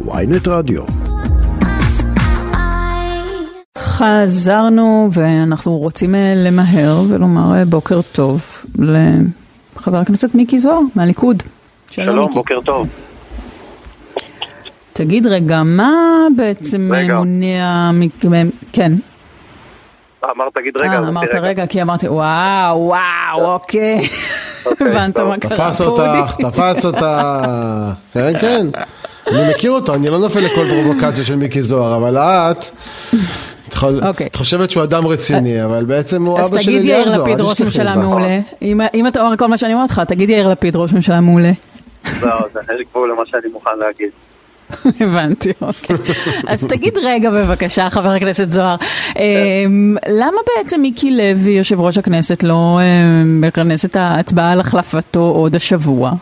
ויינט רדיו. חזרנו ואנחנו רוצים אה, למהר ולומר אה, בוקר טוב לחבר הכנסת מיקי זוהר מהליכוד. שלום, שלום בוקר טוב. תגיד רגע, מה בעצם רגע. מונע... כן. אמרת תגיד רגע. אה, אמרת רגע, כי אמרתי וואו, וואו, אוקיי. אוקיי הבנת מה קרה. תפס אותך, תפס אותך. כן, כן. אני מכיר אותו, אני לא נופל לכל פרובוקציה של מיקי זוהר, אבל את... אוקיי. את חושבת שהוא אדם רציני, אבל בעצם הוא אבא של אליעזר. אז תגיד יאיר לפיד ראש ממשלה מעולה. אם אתה אומר כל מה שאני אומרת לך, תגיד יאיר לפיד ראש ממשלה מעולה. לא, זה לי גבול למה שאני מוכן להגיד. הבנתי, אוקיי. אז תגיד רגע בבקשה, חבר הכנסת זוהר, אמ, למה בעצם מיקי לוי, יושב ראש הכנסת, לא אמ, מכנס את ההצבעה על החלפתו עוד השבוע?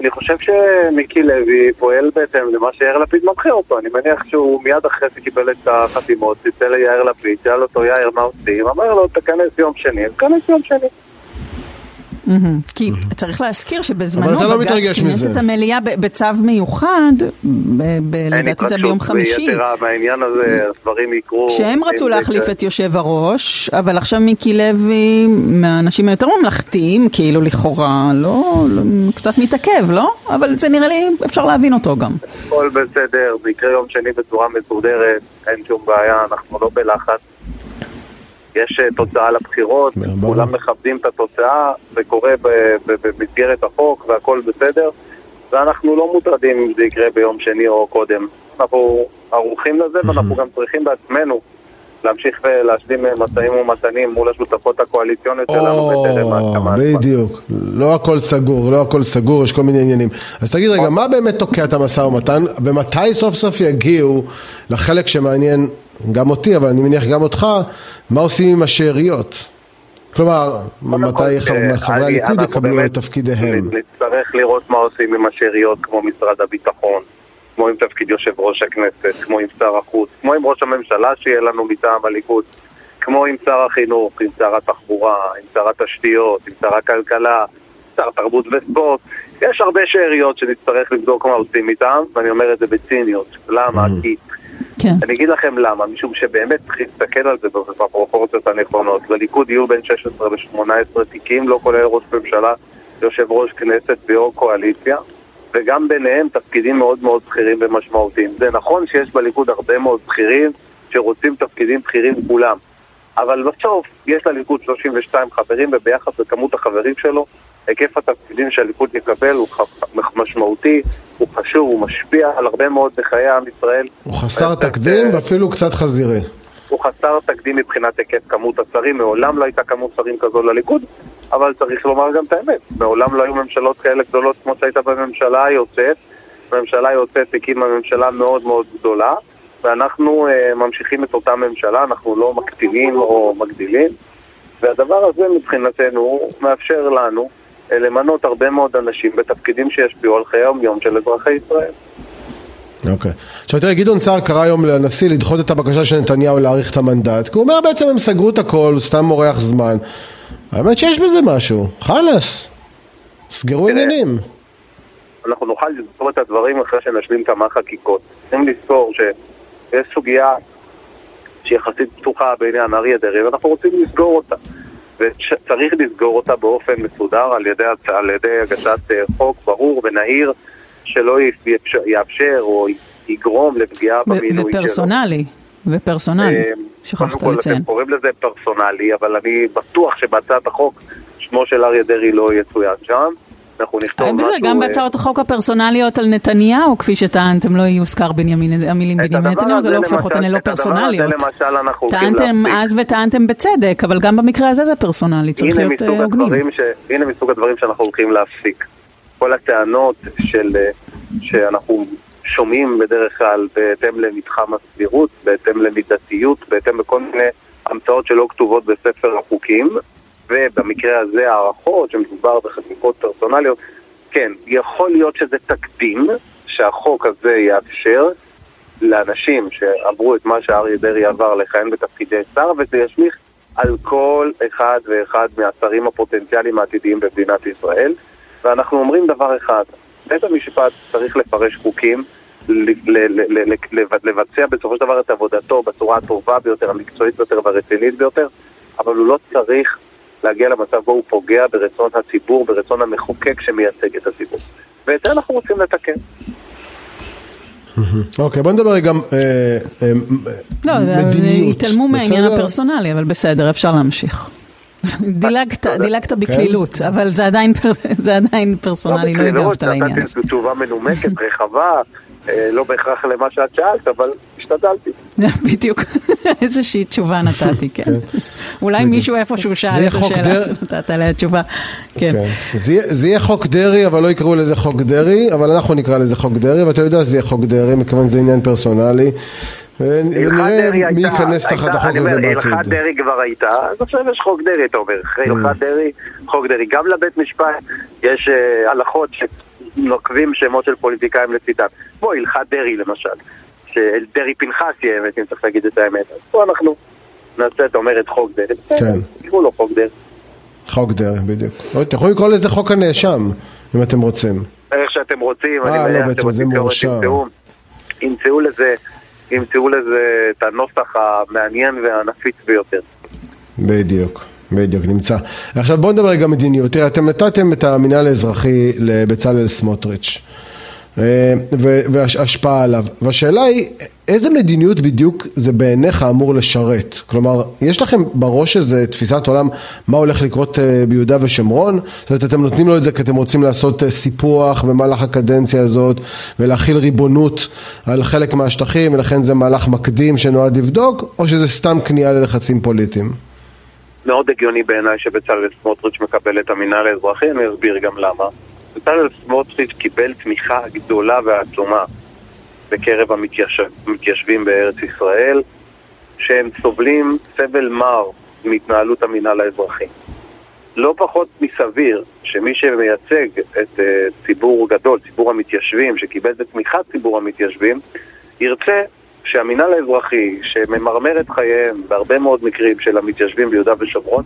אני חושב שמיקי לוי פועל בהתאם למה שיאיר לפיד מנחה אותו. אני מניח שהוא מיד אחרי שקיבל את החתימות, ציטל ליאיר לפיד, שאל אותו יאיר מה עושים, אמר לו תכנס יום שני, תכנס יום שני. כי צריך להזכיר שבזמנו לא בג"ץ כינס את המליאה בצו מיוחד, לדעתי זה ביום חמישי. ויתרה מהעניין הזה, דברים יקרו. כשהם רצו להחליף את יושב הראש, אבל עכשיו מיקי לוי, מהאנשים היותר ממלכתיים, כאילו לכאורה, לא, לא, קצת מתעכב, לא? אבל זה נראה לי, אפשר להבין אותו גם. הכל בסדר, זה יקרה יום שני בצורה מסודרת, אין שום בעיה, אנחנו לא בלחץ. יש אה, תוצאה לבחירות, כולם מכבדים את התוצאה, זה קורה במסגרת החוק והכל בסדר, ואנחנו לא מוטרדים אם זה יקרה ביום שני או קודם. אנחנו ערוכים לזה ואנחנו גם צריכים בעצמנו להמשיך ולהשלים משאים ומתנים מול השותפות הקואליציוניות שלנו בטרם ההקמה. בדיוק, לא הכל סגור, לא הכל סגור, יש כל מיני עניינים. אז תגיד רגע, מה באמת תוקע את המשא ומתן, ומתי סוף סוף יגיעו לחלק שמעניין גם אותי, אבל אני מניח גם אותך, מה עושים עם השאריות? כלומר, מתי חברי הליכוד יקבלו את תפקידיהם? נצטרך לראות מה עושים עם השאריות כמו משרד הביטחון, כמו עם תפקיד יושב ראש הכנסת, כמו עם שר החוץ, כמו עם ראש הממשלה שיהיה לנו מטעם הליכוד, כמו עם שר החינוך, עם שר התחבורה, עם שר התשתיות, עם שר הכלכלה, שר תרבות וספורט. יש הרבה שאריות שנצטרך לבדוק מה עושים איתם, ואני אומר את זה בציניות. למה? Mm. כי כן. אני אגיד לכם למה, משום שבאמת צריך להסתכל על זה בפרופורציות הנכונות. לליכוד יהיו בין 16 ל-18 תיקים, לא כולל ראש ממשלה, יושב ראש כנסת ויו"ר קואליציה, וגם ביניהם תפקידים מאוד מאוד בכירים ומשמעותיים. זה נכון שיש בליכוד הרבה מאוד בכירים שרוצים תפקידים בכירים כולם, אבל בסוף יש לליכוד 32 חברים, וביחס לכמות החברים שלו, היקף התפקידים שהליכוד יקבל הוא משמעותי, הוא חשוב, הוא משפיע על הרבה מאוד בחיי עם ישראל. הוא חסר תקדים ואפילו קצת חזירי. הוא חסר תקדים מבחינת היקף כמות השרים, מעולם לא הייתה כמות שרים כזו לליכוד, אבל צריך לומר גם את האמת, מעולם לא היו ממשלות כאלה גדולות כמו שהייתה בממשלה היוצאת. בממשלה היוצאת הקימה ממשלה מאוד מאוד גדולה, ואנחנו uh, ממשיכים את אותה ממשלה, אנחנו לא מקטינים או מגדילים, והדבר הזה מבחינתנו מאפשר לנו למנות הרבה מאוד אנשים בתפקידים שישפיעו על חיי היום-יום של אזרחי ישראל. אוקיי. עכשיו תראה, גדעון סער קרא היום לנשיא לדחות את הבקשה של נתניהו להאריך את המנדט, כי הוא אומר בעצם הם סגרו את הכל, הוא סתם מורח זמן. האמת שיש בזה משהו, חלאס, סגרו עניינים. אנחנו נוכל לזכור את הדברים אחרי שנשלים כמה חקיקות. צריכים לזכור שיש סוגיה שהיא יחסית פתוחה בעניין אריה דרעי, ואנחנו רוצים לסגור אותה. וצריך לסגור אותה באופן מסודר על ידי, על ידי הגשת אה, חוק ברור ונהיר שלא יאפשר או יגרום לפגיעה במינוי שלו. ופרסונלי, ופרסונלי, אה, שכחת לציין. אתם קוראים לזה פרסונלי, אבל אני בטוח שבהצעת החוק שמו של אריה דרעי לא יצוין שם. אנחנו נכתוב משהו... גם אה, בהצעות החוק הפרסונליות על נתניהו, כפי שטענתם, לא יוזכר המילים בנימין נתניהו, זה לא הופך אותן ללא פרסונליות. טענתם אז וטענתם בצדק, אבל גם במקרה הזה זה פרסונלי, צריך להיות אה, הוגנים. הנה מסוג הדברים שאנחנו הולכים להפסיק. כל הטענות של, אה, שאנחנו שומעים בדרך כלל בהתאם למתחם הסבירות, בהתאם למידתיות, בהתאם לכל מיני המצאות שלא כתובות בספר החוקים, ובמקרה הזה הערכות, שמדובר בחקיקות פרסונליות, כן, יכול להיות שזה תקדים שהחוק הזה יאפשר לאנשים שעברו את מה שאריה דרעי עבר לכהן בתפקידי שר, וזה ישליך על כל אחד ואחד מהשרים הפוטנציאליים העתידיים במדינת ישראל. ואנחנו אומרים דבר אחד, בית המשפט צריך לפרש חוקים, לבצע בסופו של דבר את עבודתו בצורה הטובה ביותר, המקצועית ביותר והרצינית ביותר, אבל הוא לא צריך להגיע למצב בו הוא פוגע ברצון הציבור, ברצון המחוקק שמייצג את הציבור. ואת זה אנחנו רוצים לתקן. אוקיי, בוא נדבר גם אה, אה, לא, מדיניות. התעלמו מהעניין הפרסונלי, אבל בסדר, אפשר להמשיך. דילגת, דילגת כן. בקלילות, אבל זה עדיין פרסונלי, לא הגבת לעניין. נתתי תשובה מנומקת, רחבה, לא בהכרח למה שאת שאלת, אבל השתדלתי. בדיוק, איזושהי תשובה נתתי, כן. כן. אולי מישהו איפשהו שאל את השאלה שנתת עליה תשובה. כן. כן. זה יהיה חוק דרעי, אבל לא יקראו לזה חוק דרעי, אבל אנחנו נקרא לזה חוק דרעי, ואתה יודע שזה יהיה חוק דרעי, מכיוון שזה עניין פרסונלי. ונראה מי ייכנס תחת החוק הזה בעתיד. הלכת דרעי כבר הייתה, אז עכשיו יש חוק דרעי, אתה אומר. אחרי mm. הלכת דרעי, חוק דרעי. גם לבית משפט יש אה, הלכות נוקבים שמות של פוליטיקאים לצידם. כמו הלכת דרעי למשל, שדרעי פנחסי האמת, אם צריך להגיד את האמת. אז פה אנחנו נעשה, את אומרת חוק דרעי. כן. תקראו לו חוק דרעי. חוק דרעי, בדיוק. אתם יכולים לקרוא לזה חוק הנאשם, אם אתם רוצים. איך שאתם רוצים, אני אה, לא, מניח שאתם רוצים לקרוא ימצאו לזה, ימצאו לזה את הנוסח המעניין והנפיץ ביותר. בדיוק. בדיוק, נמצא. עכשיו בואו נדבר רגע מדיניות. תראה, אתם נתתם את המינהל האזרחי לבצלאל סמוטריץ'. אה, והשפעה עליו. והשאלה היא, איזה מדיניות בדיוק זה בעיניך אמור לשרת? כלומר, יש לכם בראש איזה תפיסת עולם מה הולך לקרות אה, ביהודה ושומרון? זאת אומרת, אתם נותנים לו את זה כי אתם רוצים לעשות אה, סיפוח במהלך הקדנציה הזאת ולהכיל ריבונות על חלק מהשטחים ולכן זה מהלך מקדים שנועד לבדוק, או שזה סתם כניעה ללחצים פוליטיים? מאוד הגיוני בעיניי שבצלאל סמוטריץ' מקבל את המינהל האזרחי, אני אסביר גם למה. בצלאל סמוטריץ' קיבל תמיכה גדולה ועצומה בקרב המתיישבים בארץ ישראל, שהם סובלים סבל מר מהתנהלות המינהל האזרחי. לא פחות מסביר שמי שמייצג את uh, ציבור גדול, ציבור המתיישבים, שקיבל את תמיכת ציבור המתיישבים, ירצה שהמינהל האזרחי, שממרמר את חייהם בהרבה מאוד מקרים של המתיישבים ביהודה ושומרון,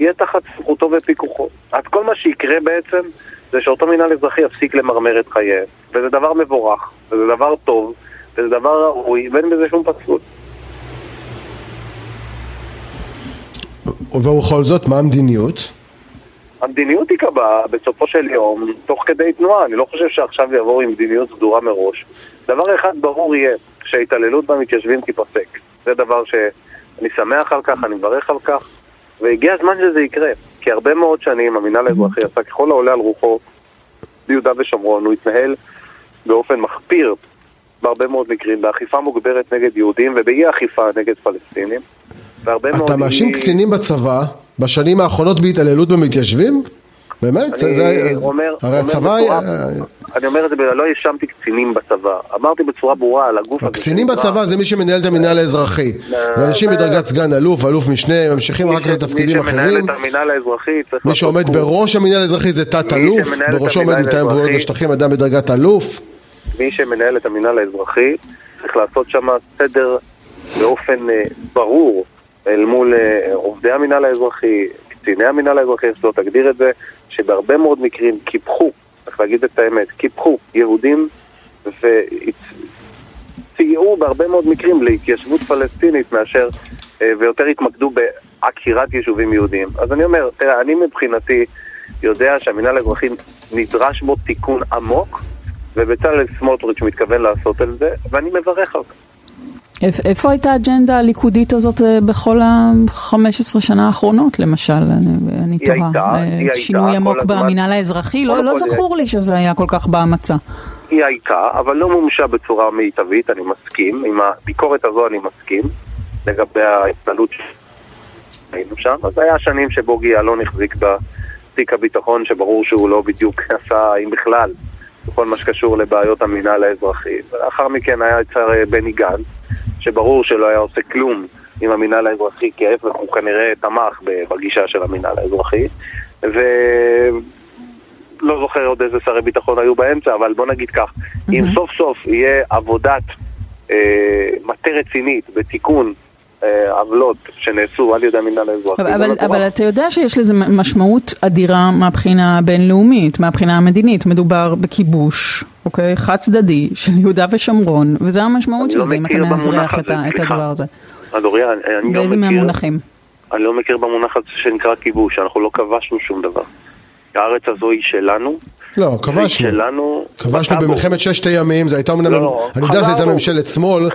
יהיה תחת סמכותו ופיקוחו. אז כל מה שיקרה בעצם זה שאותו מינהל אזרחי יפסיק למרמר את חייהם. וזה דבר מבורך, וזה דבר טוב, וזה דבר ראוי, ואין בזה שום פסול. ובכל זאת, מה המדיניות? המדיניות תיקבע בסופו של יום תוך כדי תנועה. אני לא חושב שעכשיו יבואו עם מדיניות סדורה מראש. דבר אחד ברור יהיה, שההתעללות במתיישבים תיפסק. זה דבר שאני שמח על כך, אני מברך על כך, והגיע הזמן שזה יקרה. כי הרבה מאוד שנים המינהל האזרחי עשה ככל העולה על רוחו ביהודה ושומרון, הוא התנהל באופן מחפיר בהרבה מאוד מקרים, באכיפה מוגברת נגד יהודים ובאי אכיפה נגד פלסטינים. אתה מאשים קצינים בצבא בשנים האחרונות בהתעללות במתיישבים? באמת? אני זה, אומר, הרי הצבא... בצורה, אני אומר את זה, לא האשמתי קצינים בצבא. אמרתי בצורה ברורה על הגוף הזה. קצינים בצבא זה מי שמנהל את המינהל האזרחי. זה אנשים בדרגת סגן אלוף, אלוף משנה, ממשיכים רק לתפקידים אחרים. מי שמנהל את המינהל האזרחי צריך מי שעומד בראש המינהל האזרחי זה תת אלוף, בראשו עומד מתאם גבולות בשטחים, אדם בדרגת אלוף. מי שמנהל את המינהל האזרחי צריך לעשות שם סדר באופן אה, ברור אל מול אה, עובדי המינהל האזרחי, קציני המינהל האזרחי, אז לא תגדיר את זה, שבהרבה מאוד מקרים קיפחו, צריך להגיד את האמת, קיפחו יהודים וסייעו בהרבה מאוד מקרים להתיישבות פלסטינית מאשר, אה, ויותר התמקדו בעקירת יישובים יהודיים. אז אני אומר, תראה, אני מבחינתי יודע שהמינהל האזרחי נדרש בו תיקון עמוק, ובצלאל סמוטריץ' מתכוון לעשות על זה, ואני מברך על זה. איפה הייתה האג'נדה הליכודית הזאת אה, בכל ה-15 שנה האחרונות, למשל? אני, תוהה. הייתה. שינוי עמוק במינהל האזרחי? לא, לא זכור לי שזה היה כל כך בהמצע. היא הייתה, אבל לא מומשה בצורה מיטבית, אני מסכים. עם הביקורת הזו אני מסכים, לגבי ההתנהלות שהיינו שם. אז היה שנים שבוגי יעלון החזיק בתיק הביטחון, שברור שהוא לא בדיוק עשה, אם בכלל, בכל מה שקשור לבעיות המינהל האזרחי. ולאחר מכן היה את אה, בני גנץ. שברור שלא היה עושה כלום עם המינהל האזרחי, כי ההפך הוא כנראה תמך בגישה של המינהל האזרחי. ולא זוכר עוד איזה שרי ביטחון היו באמצע, אבל בוא נגיד כך, mm-hmm. אם סוף סוף יהיה עבודת אה, מטה רצינית בתיקון עוולות שנעשו על ידי המינהל האזרחי. אבל, אבל, אבל אתה יודע שיש לזה משמעות אדירה מהבחינה הבינלאומית, מהבחינה המדינית. מדובר בכיבוש, אוקיי? חד צדדי של יהודה ושומרון, וזה המשמעות של לא זה אם אתה מאזרח את, את הדבר הזה. אדוריה, אני לא מכיר... באיזה מהמונחים? אני לא מכיר במונח הזה שנקרא כיבוש, אנחנו לא כבשנו שום דבר. הארץ הזו היא שלנו. לא, כבשנו. שלנו. כבשנו במלחמת ששת הימים, זה הייתה אמנם, לא, אני יודע שזו הייתה ממשלת שמאל,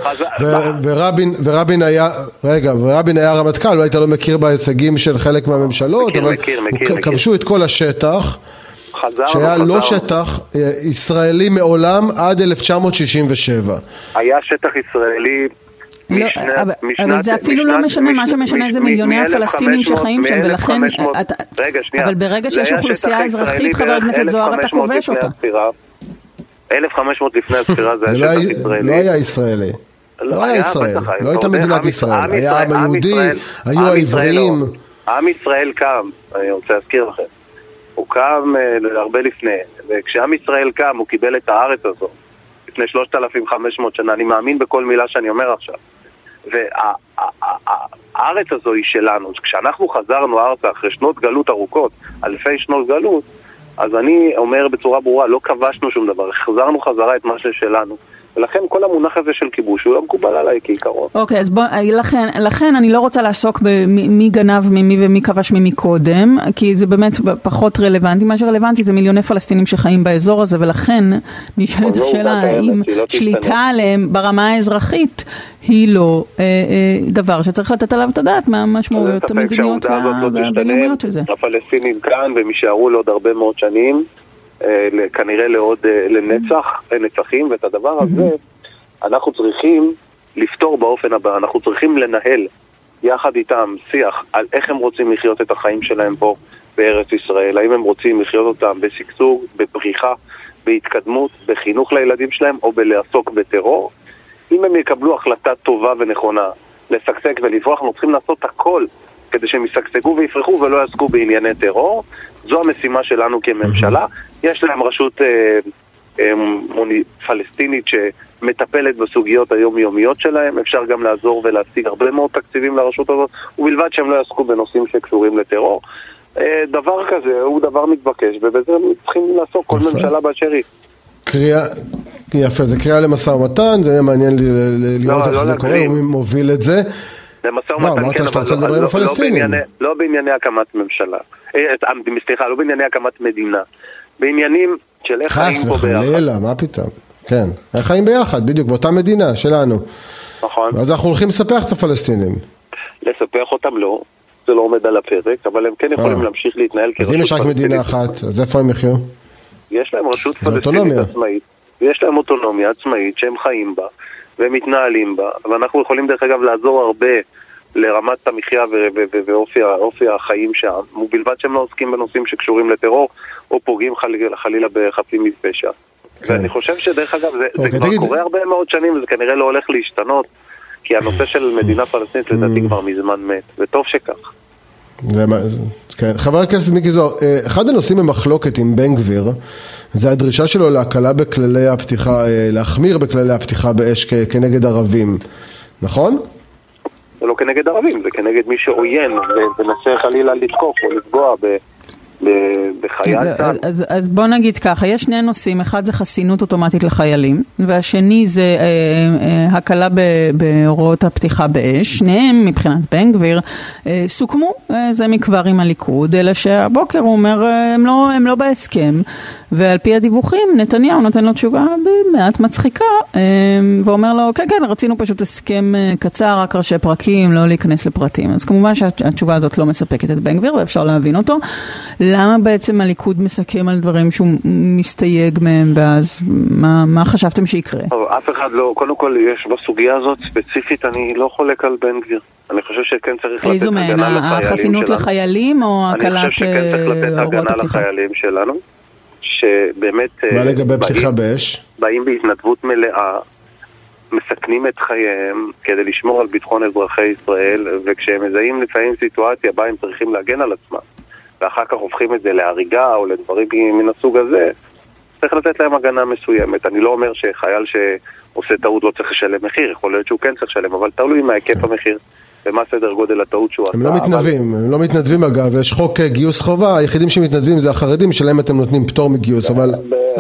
ורבין היה, רגע, ורבין היה רמטכ"ל, לא היית לא מכיר בהישגים של חלק מהממשלות, אבל כבשו את כל השטח. שהיה לא שטח אה, ישראלי מעולם עד 1967. היה שטח ישראלי לא, אבל, אבל זה אפילו לא משנה, מה שמשנה זה מיליוני הפלסטינים שחיים שם, ולכן, רגע, שנייה, אבל ברגע שיש אוכלוסייה אזרחית, חבר הכנסת זוהר, אתה כובש אותה. 1500 לפני הספירה זה היה שטח ישראלי. לא היה ישראלי. לא היה ישראל, לא הייתה מדינת ישראל, היה העם היהודי, היו העבריים. עם ישראל קם, אני רוצה להזכיר לכם, קם הרבה לפני, וכשעם ישראל קם הוא קיבל את הארץ הזו לפני 3,500 שנה, אני מאמין בכל מילה שאני אומר עכשיו. והארץ הזו היא שלנו. כשאנחנו חזרנו ארצה אחרי שנות גלות ארוכות, אלפי שנות גלות, אז אני אומר בצורה ברורה, לא כבשנו שום דבר, החזרנו חזרה את מה ששלנו. ולכן כל המונח הזה של כיבוש הוא לא מקובל עליי כעיקרון. אוקיי, okay, אז בוא, לכן, לכן אני לא רוצה לעסוק במי גנב ממי ומי כבש ממי קודם, כי זה באמת פחות רלוונטי. מה שרלוונטי זה מיליוני פלסטינים שחיים באזור הזה, ולכן נשאלת השאלה האם לא שליטה עליהם ברמה האזרחית היא לא אה, אה, דבר שצריך לתת עליו את הדעת מה המשמעויות המדיניות והבינלאומיות של זה. הפלסטינים כאן והם יישארו לעוד הרבה מאוד שנים. אה, כנראה לעוד, אה, לנצח, לנצחים, ואת הדבר הזה אנחנו צריכים לפתור באופן הבא, אנחנו צריכים לנהל יחד איתם שיח על איך הם רוצים לחיות את החיים שלהם פה בארץ ישראל, האם הם רוצים לחיות אותם בשגשוג, בפריחה, בהתקדמות, בחינוך לילדים שלהם או בלעסוק בטרור. אם הם יקבלו החלטה טובה ונכונה לשגשג ולברוח, אנחנו צריכים לעשות הכל כדי שהם ישגשגו ויפרחו ולא יעסקו בענייני טרור. זו המשימה שלנו כממשלה. יש להם רשות אה, אה, פלסטינית שמטפלת בסוגיות היומיומיות שלהם, אפשר גם לעזור ולהשיג הרבה מאוד תקציבים לרשות הזאת, ובלבד שהם לא יעסקו בנושאים שקשורים לטרור. אה, דבר כזה הוא דבר מתבקש, ובזה הם צריכים לעסוק כל ממשלה באשר היא. קריאה, יפה, זה קריאה למשא ומתן, זה יהיה מעניין לראות לא, איך לא זה קורה, מי מוביל את זה. זה משא ומתן, כן, אבל לא, לא, לא, בענייני, לא בענייני הקמת ממשלה, אה, סליחה, לא בענייני הקמת מדינה, בעניינים של איך חיים פה ביחד. חס וחלילה, מה פתאום, כן, איך חיים ביחד, בדיוק, באותה מדינה שלנו. נכון. אז אנחנו הולכים לספח את הפלסטינים. לספח אותם לא, זה לא עומד על הפרק, אבל הם כן יכולים אה. להמשיך להתנהל כרשות פלסטינית. אז אם יש רק מדינה אחת, אז איפה הם יחיו? יש להם רשות פלסטינית עצמאית, ויש להם אוטונומיה עצמאית שהם חיים בה. והם מתנהלים בה, ואנחנו יכולים דרך אגב לעזור הרבה לרמת המחיה ואופי החיים שם, ובלבד שהם לא עוסקים בנושאים שקשורים לטרור או פוגעים חלילה, חלילה בחפים מפשע. כן. ואני חושב שדרך אגב זה, אוקיי, זה כבר תגיד... קורה הרבה מאוד שנים וזה כנראה לא הולך להשתנות, כי הנושא של מדינה פלסטינית לדעתי. כבר מזמן מת, וטוב שכך. כן. חבר הכנסת מיקי זוהר, אה, אחד הנושאים במחלוקת עם בן גביר זה הדרישה שלו להקלה בכללי הפתיחה, אה, להחמיר בכללי הפתיחה באש כנגד ערבים, נכון? זה לא כנגד ערבים, זה כנגד מי שעוין ומנסה חלילה לתקוף או לפגוע ב... בחייל צה"ל. אז, אז בוא נגיד ככה, יש שני נושאים, אחד זה חסינות אוטומטית לחיילים, והשני זה אה, אה, הקלה בהוראות הפתיחה באש, שניהם מבחינת בן גביר אה, סוכמו אה, זה מכבר עם הליכוד, אלא שהבוקר הוא אומר אה, הם לא, הם לא בהסכם, ועל פי הדיווחים נתניהו נותן לו תשובה מעט מצחיקה, אה, ואומר לו כן כן רצינו פשוט הסכם אה, קצר, רק ראשי פרקים, לא להיכנס לפרטים, אז כמובן שהתשובה הזאת לא מספקת את בן גביר ואפשר להבין אותו. למה בעצם הליכוד מסכם על דברים שהוא מסתייג מהם, ואז מה, מה חשבתם שיקרה? אף אחד לא, קודם כל יש בסוגיה הזאת ספציפית, אני לא חולק על בן גביר. אני חושב שכן צריך לתת הגנה לחיילים שלנו. איזו מהן, החסינות לחיילים או הקלת הוראות הפתיחה? אני חושב שכן צריך לתת הגנה לחיילים שלנו, שבאמת... מה לגבי פתיחה באש? באים בהתנדבות מלאה. מסכנים את חייהם כדי לשמור על ביטחון אזרחי ישראל, וכשהם מזהים לפעמים סיטואציה בה הם צריכים להגן על עצמם, ואחר כך הופכים את זה להריגה או לדברים מן הסוג הזה, צריך לתת להם הגנה מסוימת. אני לא אומר שחייל שעושה טעות לא צריך לשלם מחיר, יכול להיות שהוא כן צריך לשלם, אבל תלוי מה היקף המחיר. ומה סדר גודל הטעות שהוא עשה. הם לא מתנדבים, אבל... הם לא מתנדבים אגב, יש חוק אה, גיוס חובה, היחידים שמתנדבים זה החרדים, שלהם אתם נותנים פטור מגיוס, אבל...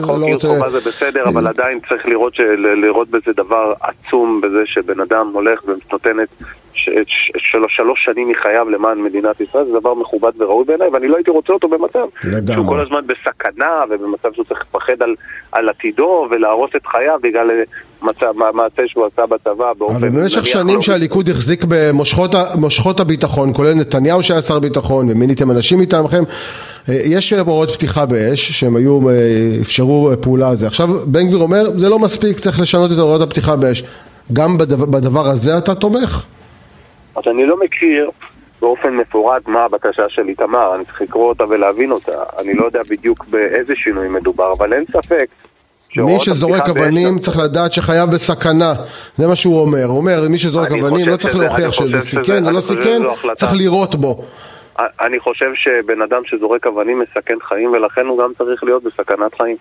חוק לא גיוס רוצה... חובה זה בסדר, אבל עדיין צריך לראות, של... לראות בזה דבר עצום, בזה שבן אדם הולך ונותן את שלוש, שלוש שנים מחייו למען מדינת ישראל, זה דבר מכובד וראוי בעיניי, ואני לא הייתי רוצה אותו במצב לגמרי. שהוא כל הזמן בסכנה, ובמצב שהוא צריך לפחד על, על עתידו ולהרוס את חייו בגלל מעשה שהוא עשה בצבא אבל במשך שנים לא... שהליכוד החזיק במושכות הביטחון, כולל נתניהו שהיה שר ביטחון, ומיניתם אנשים מטעמכם, אה, יש הוראות פתיחה באש, שהם היו, אה, אפשרו פעולה על זה. עכשיו בן גביר אומר, זה לא מספיק, צריך לשנות את הוראות הפתיחה באש. גם בדבר, בדבר הזה אתה תומך? אז אני לא מכיר באופן מפורט מה הבקשה של איתמר, אני צריך לקרוא אותה ולהבין אותה. אני לא יודע בדיוק באיזה שינוי מדובר, אבל אין ספק מי שזורק אבנים צריך לדעת שחייב בסכנה, זה מה שהוא אומר. הוא אומר, מי שזורק אבנים לא צריך להוכיח שזה סיכן או לא סיכן, צריך לירות בו. אני חושב שבן אדם שזורק אבנים מסכן חיים ולכן הוא גם צריך להיות בסכנת חיים.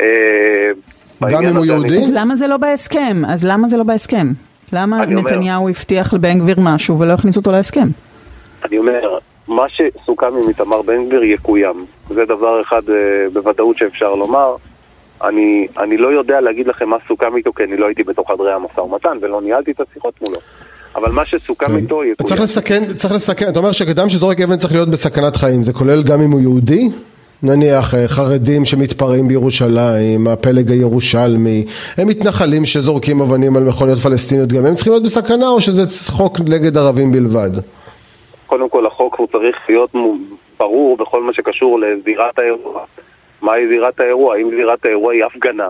אה, גם אם הוא יהודי? אז למה זה לא בהסכם? אז למה זה לא בהסכם? למה נתניהו אומר, הבטיח לבן גביר משהו ולא הכניס אותו להסכם? אני אומר, מה שסוכם עם איתמר בן גביר יקוים. זה דבר אחד uh, בוודאות שאפשר לומר. אני, אני לא יודע להגיד לכם מה סוכם איתו, כי אני לא הייתי בתוך חדרי המשא ומתן ולא ניהלתי את השיחות מולו. אבל מה שסוכם כן. איתו יקוים. צריך לסכן, צריך לסכן, אתה אומר שאדם שזורק אבן צריך להיות בסכנת חיים, זה כולל גם אם הוא יהודי? נניח אה, חרדים שמתפרעים בירושלים, הפלג הירושלמי, הם מתנחלים שזורקים אבנים על מכוניות פלסטיניות גם הם צריכים להיות בסכנה או שזה חוק נגד ערבים בלבד? קודם כל החוק הוא צריך להיות ברור בכל מה שקשור לזירת האירוע. מהי זירת האירוע? אם זירת האירוע היא הפגנה,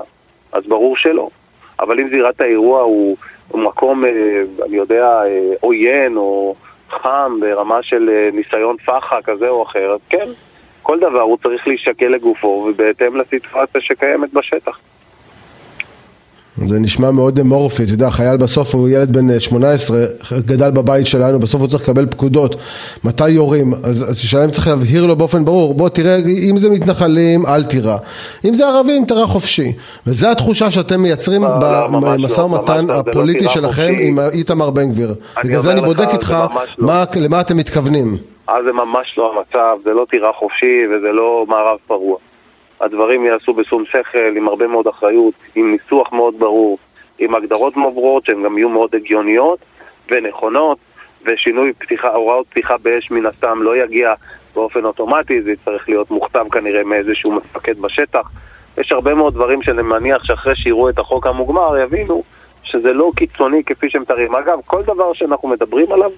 אז ברור שלא. אבל אם זירת האירוע הוא, מקום, אה, אני יודע, אה, עוין או חם ברמה של ניסיון פח"ע כזה או אחר, אז כן, כל דבר הוא צריך להישקל לגופו ובהתאם לסיטואציה שקיימת בשטח. זה נשמע מאוד אמורפי, אתה יודע, חייל בסוף הוא ילד בן 18, גדל בבית שלנו, בסוף הוא צריך לקבל פקודות, מתי יורים, אז, אז שלהם צריך להבהיר לו באופן ברור, בוא תראה, אם זה מתנחלים, אל תירה, אם זה ערבים, תירה חופשי, וזו התחושה שאתם מייצרים לא, לא במשא לא, ומתן לא, הפוליטי לא שלכם עם איתמר בן גביר, בגלל זה אני בודק איתך לא. למה אתם מתכוונים. אז זה ממש לא המצב, זה לא טירה חופשי וזה לא מערב פרוע. הדברים ייעשו בשום שכל, עם הרבה מאוד אחריות, עם ניסוח מאוד ברור, עם הגדרות מאוד ברורות שהן גם יהיו מאוד הגיוניות ונכונות, ושינוי פתיחה, הוראות פתיחה באש מן הסתם לא יגיע באופן אוטומטי, זה יצטרך להיות מוכתב כנראה מאיזשהו מפקד בשטח. יש הרבה מאוד דברים שאני מניח שאחרי שיראו את החוק המוגמר יבינו שזה לא קיצוני כפי שמתארים. אגב, כל דבר שאנחנו מדברים עליו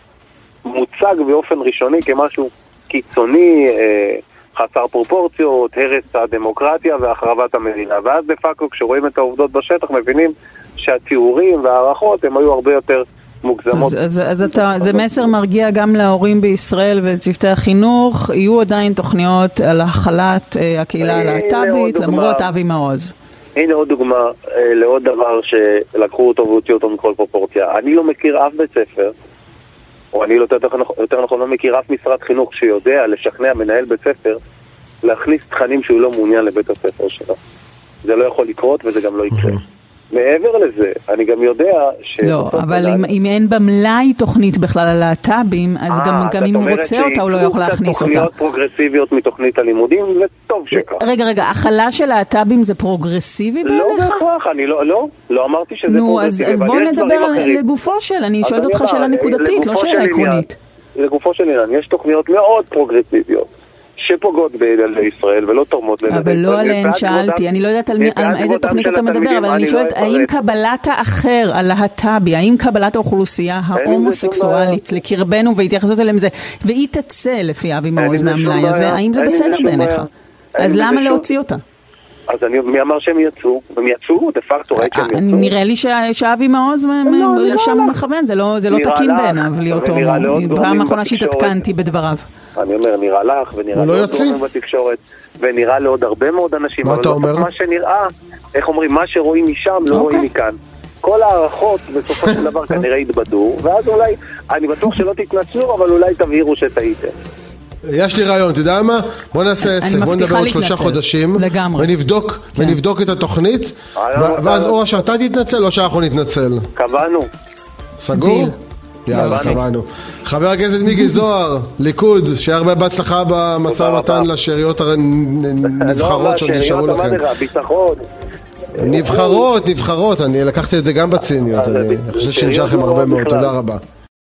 מוצג באופן ראשוני כמשהו קיצוני, אה, חסר פרופורציות, הרס הדמוקרטיה והחרבת המדינה. ואז דה פקטו כשרואים את העובדות בשטח מבינים שהתיאורים וההערכות הם היו הרבה יותר מוגזמות. אז, אז, אז אתה, זה מסר מרגיע גם להורים בישראל ולצוותי החינוך, יהיו עדיין תוכניות על הכלת אה, הקהילה הלהט"בית למרות אבי מעוז. הנה עוד דוגמה אה, לעוד דבר שלקחו אותו והוציאו אותו מכל פרופורציה. אני לא מכיר אף בית ספר או אני לא יותר, יותר נכון לא מכיר אף משרד חינוך שיודע לשכנע מנהל בית ספר להכניס תכנים שהוא לא מעוניין לבית הספר שלו. זה לא יכול לקרות וזה גם לא יקרה. מעבר לזה, אני גם יודע ש... לא, אבל אם, אם אין במלאי תוכנית בכלל על להט"בים, אז 아, גם, גם אם הוא רוצה אותה, הוא לא יכול להכניס אותה. תוכניות פרוגרסיביות מתוכנית הלימודים, וטוב שכך. רגע, רגע, הכלה של להט"בים זה פרוגרסיבי בעיניך? לא בהכרח, אני לא, לא, לא אמרתי שזה נו, פרוגרסיבי, אז, אז בוא נדבר על, לגופו של, אני שואלת אותך שאלה נקודתית, לא שאלה עקרונית. לגופו של עניין, יש תוכניות מאוד פרוגרסיביות. שפוגעות בילדי ישראל ולא תורמות לילדי ישראל. אבל לא עליהן שאלתי, אני לא יודעת על איזה תוכנית אתה מדבר, אבל אני שואלת, האם קבלת האחר, הלהט"בי, האם קבלת האוכלוסייה ההומוסקסואלית לקרבנו והתייחסות אליהם זה, והיא תצא לפי אבי מעוז מהמלאי הזה, האם זה בסדר בעיניך? אז למה להוציא אותה? אז אני, מי אמר שהם יצאו? הם יצאו, דה פקטו, ראית שהם יצאו? נראה לי שאבי מעוז לשם הוא מכוון, זה לא, לא תקין בעיניו להיות הומו. פעם אחרונה שהתעדכנתי בדבריו. אני אומר, נראה לך, ונראה לעוד לא גורמים בתקשורת, ונראה לעוד הרבה מאוד אנשים. מה אתה לא אומר? מה שנראה, איך אומרים, מה שרואים משם לא רואים אוקיי. מכאן. כל ההערכות בסופו של דבר כנראה יתבדו, ואז אולי, אני בטוח שלא תתנצלו, אבל אולי תבהירו שטעיתם. יש לי רעיון, אתה יודע מה? בוא נעשה עסק, בוא נדבר עוד שלושה חודשים, לגמרי, ונבדוק, כן. ונבדוק את התוכנית, ואז או שאתה תתנצל או שאנחנו נתנצל. קבענו. סגור? יאללה, שמענו. חבר הכנסת מיקי זוהר, ליכוד, שיהיה הרבה בהצלחה במשא ומתן לשאריות הנבחרות שעוד נשארו לכם. ביטחון. נבחרות, נבחרות, אני לקחתי את זה גם בציניות, אני חושב שנשאר לכם הרבה מאוד, תודה רבה.